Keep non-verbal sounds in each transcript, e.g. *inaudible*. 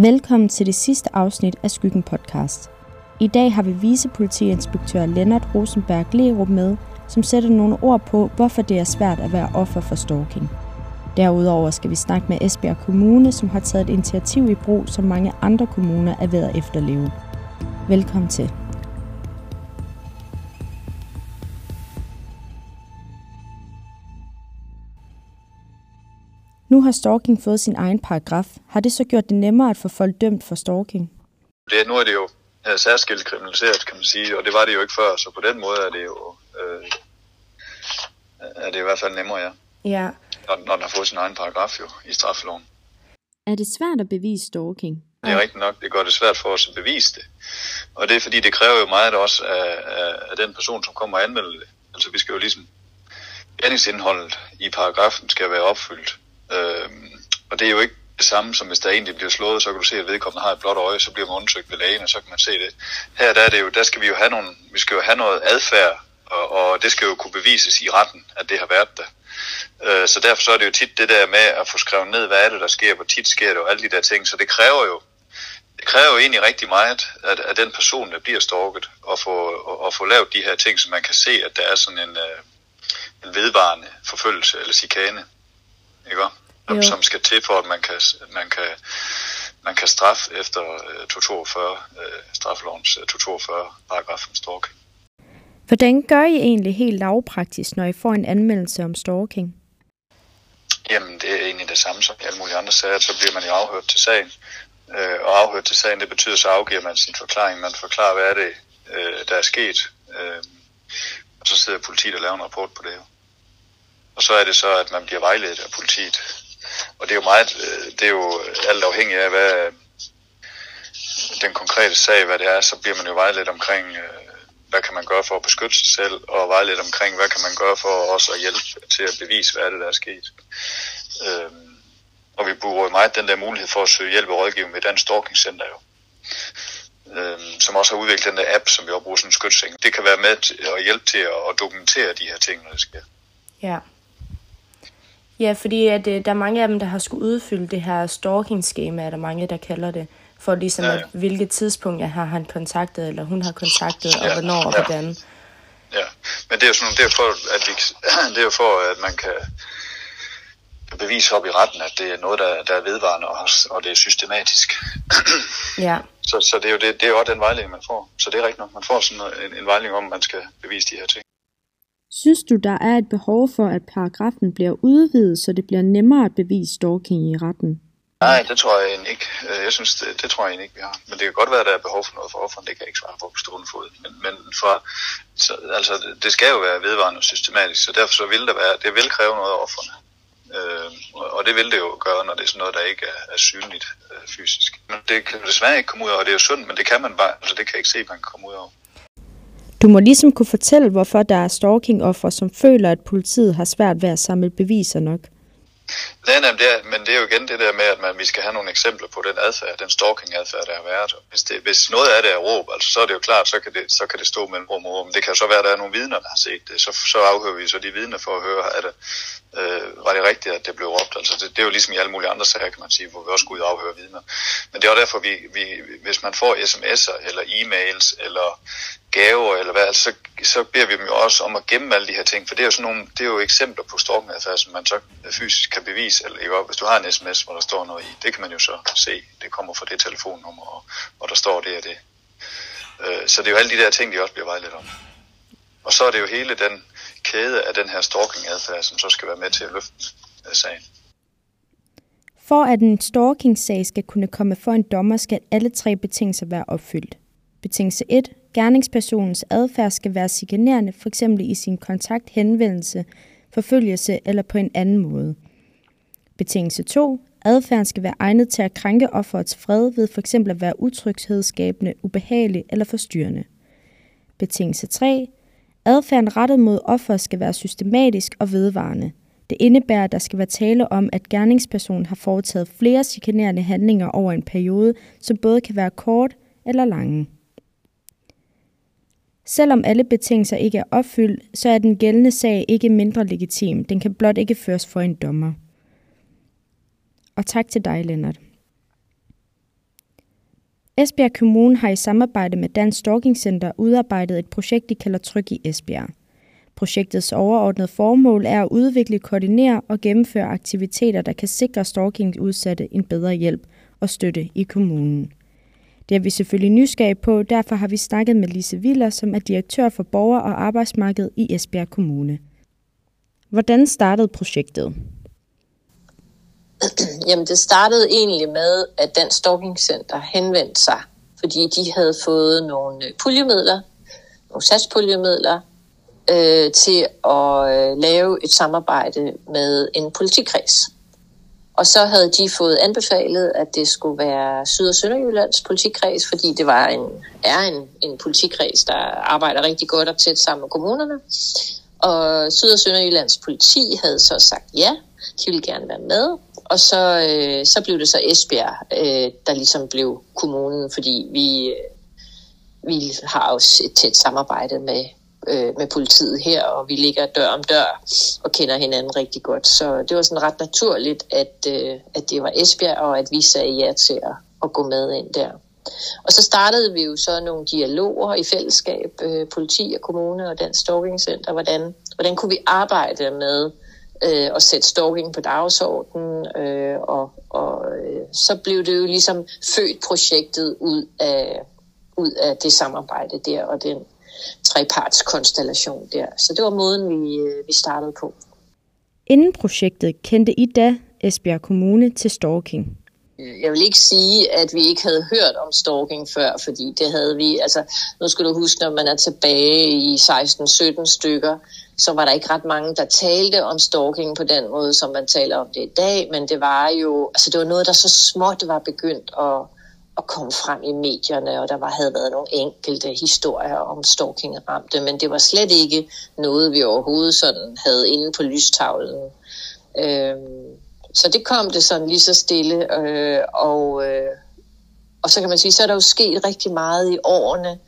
Velkommen til det sidste afsnit af Skyggen Podcast. I dag har vi vicepolitiinspektør Lennart Rosenberg Lerup med, som sætter nogle ord på, hvorfor det er svært at være offer for stalking. Derudover skal vi snakke med Esbjerg Kommune, som har taget et initiativ i brug, som mange andre kommuner er ved at efterleve. Velkommen til. Nu har stalking fået sin egen paragraf. Har det så gjort det nemmere at få folk dømt for stalking? Det, nu er det jo øh, særskilt kriminaliseret, kan man sige, og det var det jo ikke før, så på den måde er det jo, øh, er det i hvert fald nemmere, ja. Ja. Når, når den har fået sin egen paragraf jo i straffeloven. Er det svært at bevise stalking? Det er rigtigt nok, det gør det svært for os at bevise det. Og det er fordi, det kræver jo meget også af, af, af den person, som kommer og anmelder det. Altså vi skal jo ligesom, gerningsindholdet i paragrafen skal være opfyldt. Øh, og det er jo ikke det samme som hvis der egentlig bliver slået, så kan du se, at vedkommende har et blåt øje, så bliver man undersøgt ved lægen, og så kan man se det. Her der er det jo, der skal vi jo have nogle, vi skal jo have noget adfærd, og, og det skal jo kunne bevises i retten, at det har været der. Øh, så derfor så er det jo tit det der med at få skrevet ned, hvad er det, der sker, hvor tit sker det, og alle de der ting. Så det kræver jo, det kræver jo egentlig rigtig meget, at, at den person, der bliver stalket, og få, og, og få lavet de her ting, så man kan se, at der er sådan en, øh, en vedvarende forfølgelse eller chikane. Ikke? Som, som skal til for, at man kan, man kan, man kan straffe efter uh, 242, uh, straffelovens uh, 242 paragraf om stalking. Hvordan gør I egentlig helt lavpraktisk, når I får en anmeldelse om stalking? Jamen, det er egentlig det samme som i alle mulige andre sager. Så bliver man jo afhørt til sagen. Øh, og afhørt til sagen, det betyder, så afgiver man sin forklaring. Man forklarer, hvad er det, øh, der er sket. Øh, og så sidder politiet og laver en rapport på det. Og så er det så, at man bliver vejledet af politiet. Og det er jo meget, øh, det er jo øh, alt afhængigt af, hvad den konkrete sag, hvad det er, så bliver man jo vejledt omkring, øh, hvad kan man gøre for at beskytte sig selv, og vejledt omkring, hvad kan man gøre for også at hjælpe til at bevise, hvad er det, der er sket. Øhm, og vi bruger jo meget den der mulighed for at søge hjælp og rådgivning med Dansk Stalking Center jo. Øhm, som også har udviklet den der app, som vi også bruger som skytsing. Det kan være med at hjælpe til at dokumentere de her ting, når det sker. Ja. Ja, fordi at, øh, der er mange af dem, der har skulle udfylde det her stalking-skema, er der mange, der kalder det, for ligesom ja, ja. at hvilket tidspunkt jeg har han kontaktet, eller hun har kontaktet, og ja, hvornår og ja. hvordan. Ja, men det er jo sådan, det er for, at vi, *clears throat* det er for, at man kan, bevise op i retten, at det er noget, der, der er vedvarende, og, og det er systematisk. *clears throat* ja. Så, så det er jo det, det er jo også den vejledning, man får. Så det er rigtigt nok, man får sådan en, en vejledning om, at man skal bevise de her ting. Synes du, der er et behov for, at paragrafen bliver udvidet, så det bliver nemmere at bevise stalking i retten? Nej, det tror jeg egentlig ikke. Øh, jeg synes, det, det tror jeg egentlig ikke, vi har. Men det kan godt være, at der er behov for noget for offeren. Det kan jeg ikke svare på på stående fod. Men, men for, så, altså, det skal jo være vedvarende og systematisk, så derfor så vil det være, det vil kræve noget af offerne. Øh, og det vil det jo gøre, når det er sådan noget, der ikke er, er synligt øh, fysisk. Men det kan desværre ikke komme ud over, og det er jo sundt, men det kan man bare, altså det kan jeg ikke se, man kan komme ud af. Du må ligesom kunne fortælle, hvorfor der er stalking-offer, som føler, at politiet har svært ved at samle beviser nok. Nej, nej, det er, men det er jo igen det der med, at man, vi skal have nogle eksempler på den adfærd, den stalking-adfærd, der har været. Hvis, det, hvis noget af det er råb, altså, så er det jo klart, så kan det, så kan det stå mellem rum og rum. Det kan så være, at der er nogle vidner, der har set det. Så, så afhører vi så de vidner for at høre, at, det, øh, var det rigtigt, at det blev råbt. Altså, det, det, er jo ligesom i alle mulige andre sager, kan man sige, hvor vi også går ud og afhører vidner. Men det er jo derfor, vi, vi, hvis man får sms'er eller e-mails eller gaver eller hvad, altså, så, så beder vi dem jo også om at gemme alle de her ting, for det er jo sådan nogle, det er jo eksempler på stalking-adfærd, som man så fysisk kan bevise, eller ikke, hvis du har en sms, hvor der står noget i, det kan man jo så se, det kommer fra det telefonnummer, og, og der står det og det. Øh, så det er jo alle de der ting, de også bliver vejledt om. Og så er det jo hele den kæde af den her stalking-adfærd, som så skal være med til at løfte øh, sagen. For at en stalking-sag skal kunne komme for en dommer, skal alle tre betingelser være opfyldt. Betingelse 1. Gerningspersonens adfærd skal være chikanerende, f.eks. i sin kontakt, henvendelse, forfølgelse eller på en anden måde. Betingelse 2. Adfærden skal være egnet til at krænke offerets fred ved f.eks. at være utryghedsskabende, ubehagelig eller forstyrrende. Betingelse 3. Adfærden rettet mod offer skal være systematisk og vedvarende. Det indebærer, at der skal være tale om, at gerningspersonen har foretaget flere chikanerende handlinger over en periode, som både kan være kort eller lange. Selvom alle betingelser ikke er opfyldt, så er den gældende sag ikke mindre legitim. Den kan blot ikke føres for en dommer. Og tak til dig, Lennart. Esbjerg Kommune har i samarbejde med Dansk Stalking Center udarbejdet et projekt, de kalder Tryg i Esbjerg. Projektets overordnede formål er at udvikle, koordinere og gennemføre aktiviteter, der kan sikre stalking udsatte en bedre hjælp og støtte i kommunen. Det er vi selvfølgelig nysgerrige på, derfor har vi snakket med Lise Viller, som er direktør for borger- og arbejdsmarked i Esbjerg Kommune. Hvordan startede projektet? Jamen, det startede egentlig med, at Dansk Stalking Center henvendte sig, fordi de havde fået nogle øh, puljemidler, nogle satspuljemidler, øh, til at øh, lave et samarbejde med en politikreds. Og så havde de fået anbefalet, at det skulle være Syd- og Sønderjyllands politikreds, fordi det var en, er en, en politikreds, der arbejder rigtig godt og tæt sammen med kommunerne. Og Syd- og Sønderjyllands politi havde så sagt ja, de ville gerne være med. Og så, øh, så blev det så Esbjerg, øh, der ligesom blev kommunen, fordi vi, vi har også et tæt samarbejde med, øh, med politiet her, og vi ligger dør om dør og kender hinanden rigtig godt. Så det var sådan ret naturligt, at, øh, at det var Esbjerg, og at vi sagde ja til at, at gå med ind der. Og så startede vi jo så nogle dialoger i fællesskab, øh, politi og kommune og Dansk Stalking Center, hvordan, hvordan kunne vi arbejde med øh, at sætte stalking på dagsordenen, øh, og, og øh, så blev det jo ligesom født projektet ud af, ud af det samarbejde der, og den trepartskonstellation der. Så det var måden, vi, øh, vi startede på. Inden projektet kendte I da Esbjerg Kommune til stalking. Jeg vil ikke sige, at vi ikke havde hørt om stalking før, fordi det havde vi, altså nu skal du huske, når man er tilbage i 16-17 stykker, så var der ikke ret mange, der talte om stalking på den måde, som man taler om det i dag, men det var jo, altså det var noget, der så småt var begyndt at, at komme frem i medierne, og der var, havde været nogle enkelte historier om stalking ramte, men det var slet ikke noget, vi overhovedet sådan havde inde på lystavlen. Øhm, så det kom det sådan lige så stille, øh, og, øh, og så kan man sige, så er der jo sket rigtig meget i årene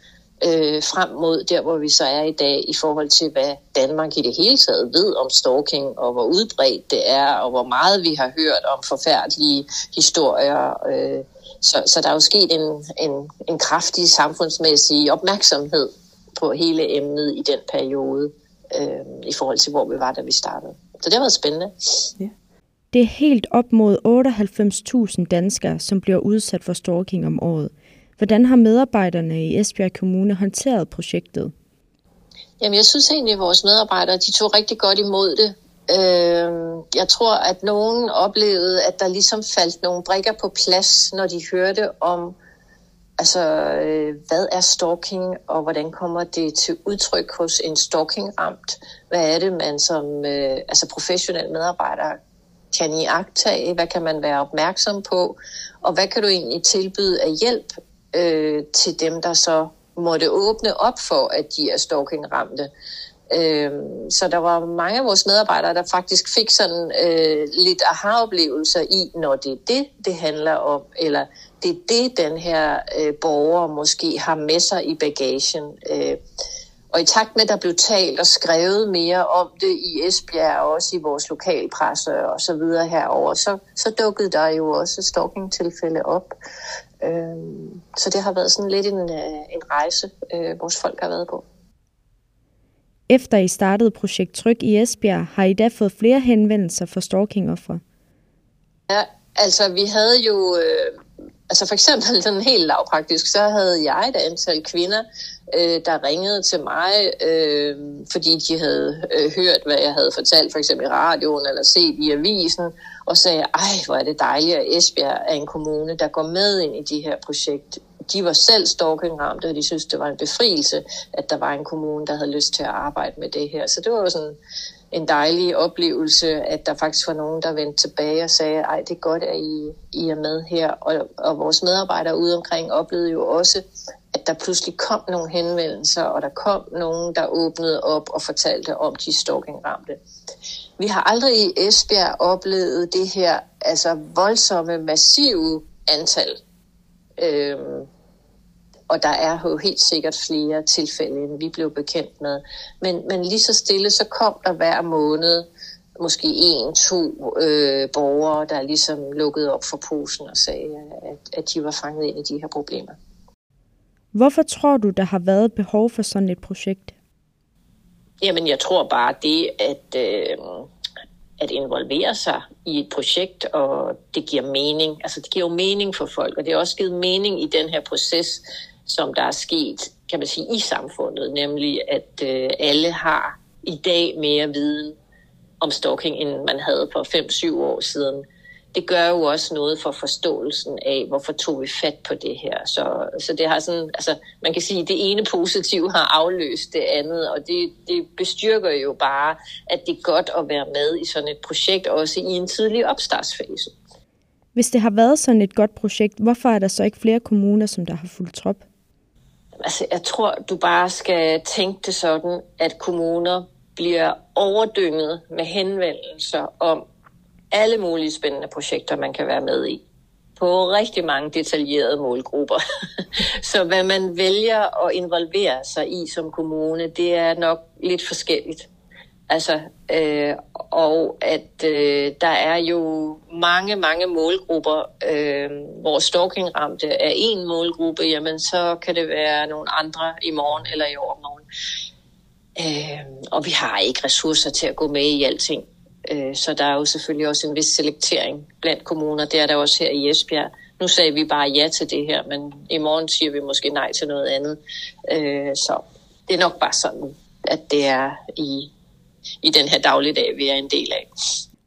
øh, frem mod der, hvor vi så er i dag, i forhold til, hvad Danmark i det hele taget ved om stalking, og hvor udbredt det er, og hvor meget vi har hørt om forfærdelige historier. Øh, så, så der er jo sket en, en, en kraftig samfundsmæssig opmærksomhed på hele emnet i den periode, øh, i forhold til, hvor vi var, da vi startede. Så det har været spændende. Ja. Det er helt op mod 98.000 danskere, som bliver udsat for stalking om året. Hvordan har medarbejderne i Esbjerg Kommune håndteret projektet? Jamen, jeg synes egentlig, at vores medarbejdere de tog rigtig godt imod det. Øh, jeg tror, at nogen oplevede, at der ligesom faldt nogle brikker på plads, når de hørte om, altså, øh, hvad er stalking, og hvordan kommer det til udtryk hos en stalking-ramt? Hvad er det, man som øh, altså professionel medarbejder kan I agtage? Hvad kan man være opmærksom på? Og hvad kan du egentlig tilbyde af hjælp øh, til dem, der så måtte åbne op for, at de er stalking-ramte? Øh, så der var mange af vores medarbejdere, der faktisk fik sådan øh, lidt aha-oplevelser i, når det er det, det handler om, eller det er det, den her øh, borger måske har med sig i bagagen. Øh, og i takt med, at der blev talt og skrevet mere om det i Esbjerg, og også i vores lokalpresse og så videre herover, så, så dukkede der jo også stalking-tilfælde op. Øhm, så det har været sådan lidt en, øh, en rejse, øh, vores folk har været på. Efter I startede projekt Tryk i Esbjerg, har I da fået flere henvendelser for stalking-offer? Ja, altså vi havde jo, øh, altså for eksempel *laughs* sådan helt lavpraktisk, så havde jeg et antal kvinder, øh, der ringede til mig, øh, fordi de havde øh, hørt, hvad jeg havde fortalt, for eksempel i radioen eller set i avisen, og sagde, ej, hvor er det dejligt, at Esbjerg er en kommune, der går med ind i de her projekt. De var selv stalkingramte, og de synes, det var en befrielse, at der var en kommune, der havde lyst til at arbejde med det her. Så det var jo sådan en dejlig oplevelse, at der faktisk var nogen, der vendte tilbage og sagde, ej, det er godt, at I, I er med her. Og, og vores medarbejdere ude omkring oplevede jo også, at der pludselig kom nogle henvendelser, og der kom nogen, der åbnede op og fortalte om de stalkingramte. Vi har aldrig i Esbjerg oplevet det her altså voldsomme, massive antal. Øhm, og der er jo helt sikkert flere tilfælde, end vi blev bekendt med. Men, men lige så stille, så kom der hver måned måske en, to øh, borgere, der ligesom lukkede op for posen og sagde, at, at de var fanget ind i de her problemer. Hvorfor tror du, der har været behov for sådan et projekt? Jamen, jeg tror bare det, at, øh, at involvere sig i et projekt, og det giver mening. Altså, det giver jo mening for folk, og det har også givet mening i den her proces, som der er sket, kan man sige, i samfundet, nemlig at øh, alle har i dag mere viden om stalking, end man havde for 5-7 år siden det gør jo også noget for forståelsen af, hvorfor tog vi fat på det her. Så, så det har sådan, altså, man kan sige, at det ene positive har afløst det andet, og det, det bestyrker jo bare, at det er godt at være med i sådan et projekt, også i en tidlig opstartsfase. Hvis det har været sådan et godt projekt, hvorfor er der så ikke flere kommuner, som der har fulgt trop? Altså, jeg tror, du bare skal tænke det sådan, at kommuner bliver overdynget med henvendelser om, alle mulige spændende projekter, man kan være med i på rigtig mange detaljerede målgrupper. *laughs* Så hvad man vælger at involvere sig i som kommune, det er nok lidt forskelligt. Altså, øh, og at øh, der er jo mange, mange målgrupper, øh, hvor stalking-ramte er en målgruppe, jamen så kan det være nogle andre i morgen eller i overmorgen. Øh, og vi har ikke ressourcer til at gå med i alting. Øh, så der er jo selvfølgelig også en vis selektering blandt kommuner. Det er der også her i Esbjerg. Nu sagde vi bare ja til det her, men i morgen siger vi måske nej til noget andet. Øh, så det er nok bare sådan, at det er i, i den her dagligdag, vi er en del af.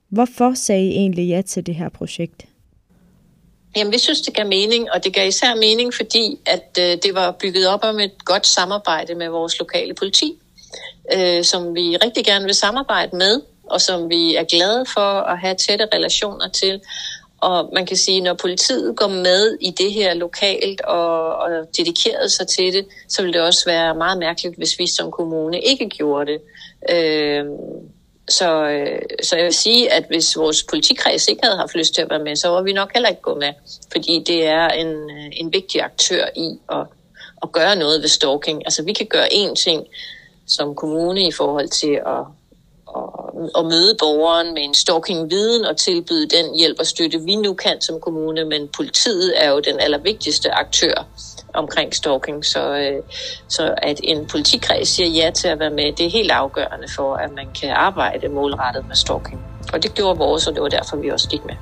Hvorfor sagde I egentlig ja til det her projekt? Jamen, vi synes, det gav mening, og det gav især mening, fordi at øh, det var bygget op om et godt samarbejde med vores lokale politi, øh, som vi rigtig gerne vil samarbejde med og som vi er glade for at have tætte relationer til. Og man kan sige, når politiet går med i det her lokalt og, og dedikerede sig til det, så vil det også være meget mærkeligt, hvis vi som kommune ikke gjorde det. Øh, så, øh, så jeg vil sige, at hvis vores politikreds ikke havde haft lyst til at være med, så var vi nok heller ikke gået med. Fordi det er en, øh, en vigtig aktør i at, at gøre noget ved stalking. Altså vi kan gøre én ting som kommune i forhold til at at, møde borgeren med en stalking-viden og tilbyde den hjælp og støtte, vi nu kan som kommune, men politiet er jo den allervigtigste aktør omkring stalking, så, øh, så at en politikreds siger ja til at være med, det er helt afgørende for, at man kan arbejde målrettet med stalking. Og det gjorde vores, og det var derfor, vi også gik med.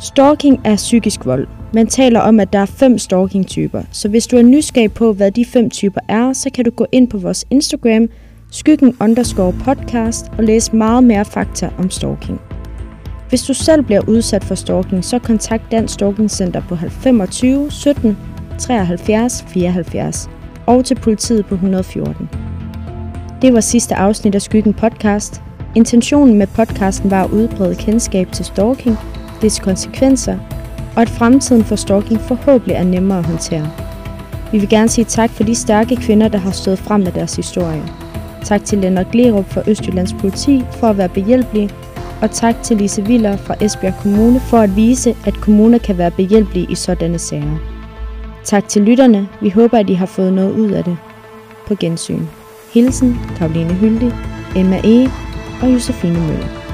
Stalking er psykisk vold. Man taler om, at der er fem stalking-typer, så hvis du er nysgerrig på, hvad de fem typer er, så kan du gå ind på vores Instagram – skyggen underscore podcast og læse meget mere fakta om stalking. Hvis du selv bliver udsat for stalking, så kontakt Dansk Stalking Center på 25 17 73 74 og til politiet på 114. Det var sidste afsnit af Skyggen podcast. Intentionen med podcasten var at udbrede kendskab til stalking, dets konsekvenser, og at fremtiden for stalking forhåbentlig er nemmere at håndtere. Vi vil gerne sige tak for de stærke kvinder, der har stået frem med deres historier. Tak til Lennart Glerup fra Østjyllands Politi for at være behjælpelig, og tak til Lise Viller fra Esbjerg Kommune for at vise, at kommuner kan være behjælpelige i sådanne sager. Tak til lytterne. Vi håber, at I har fået noget ud af det. På gensyn. Hilsen, Karoline Hyldig, Emma E. og Josefine Møller.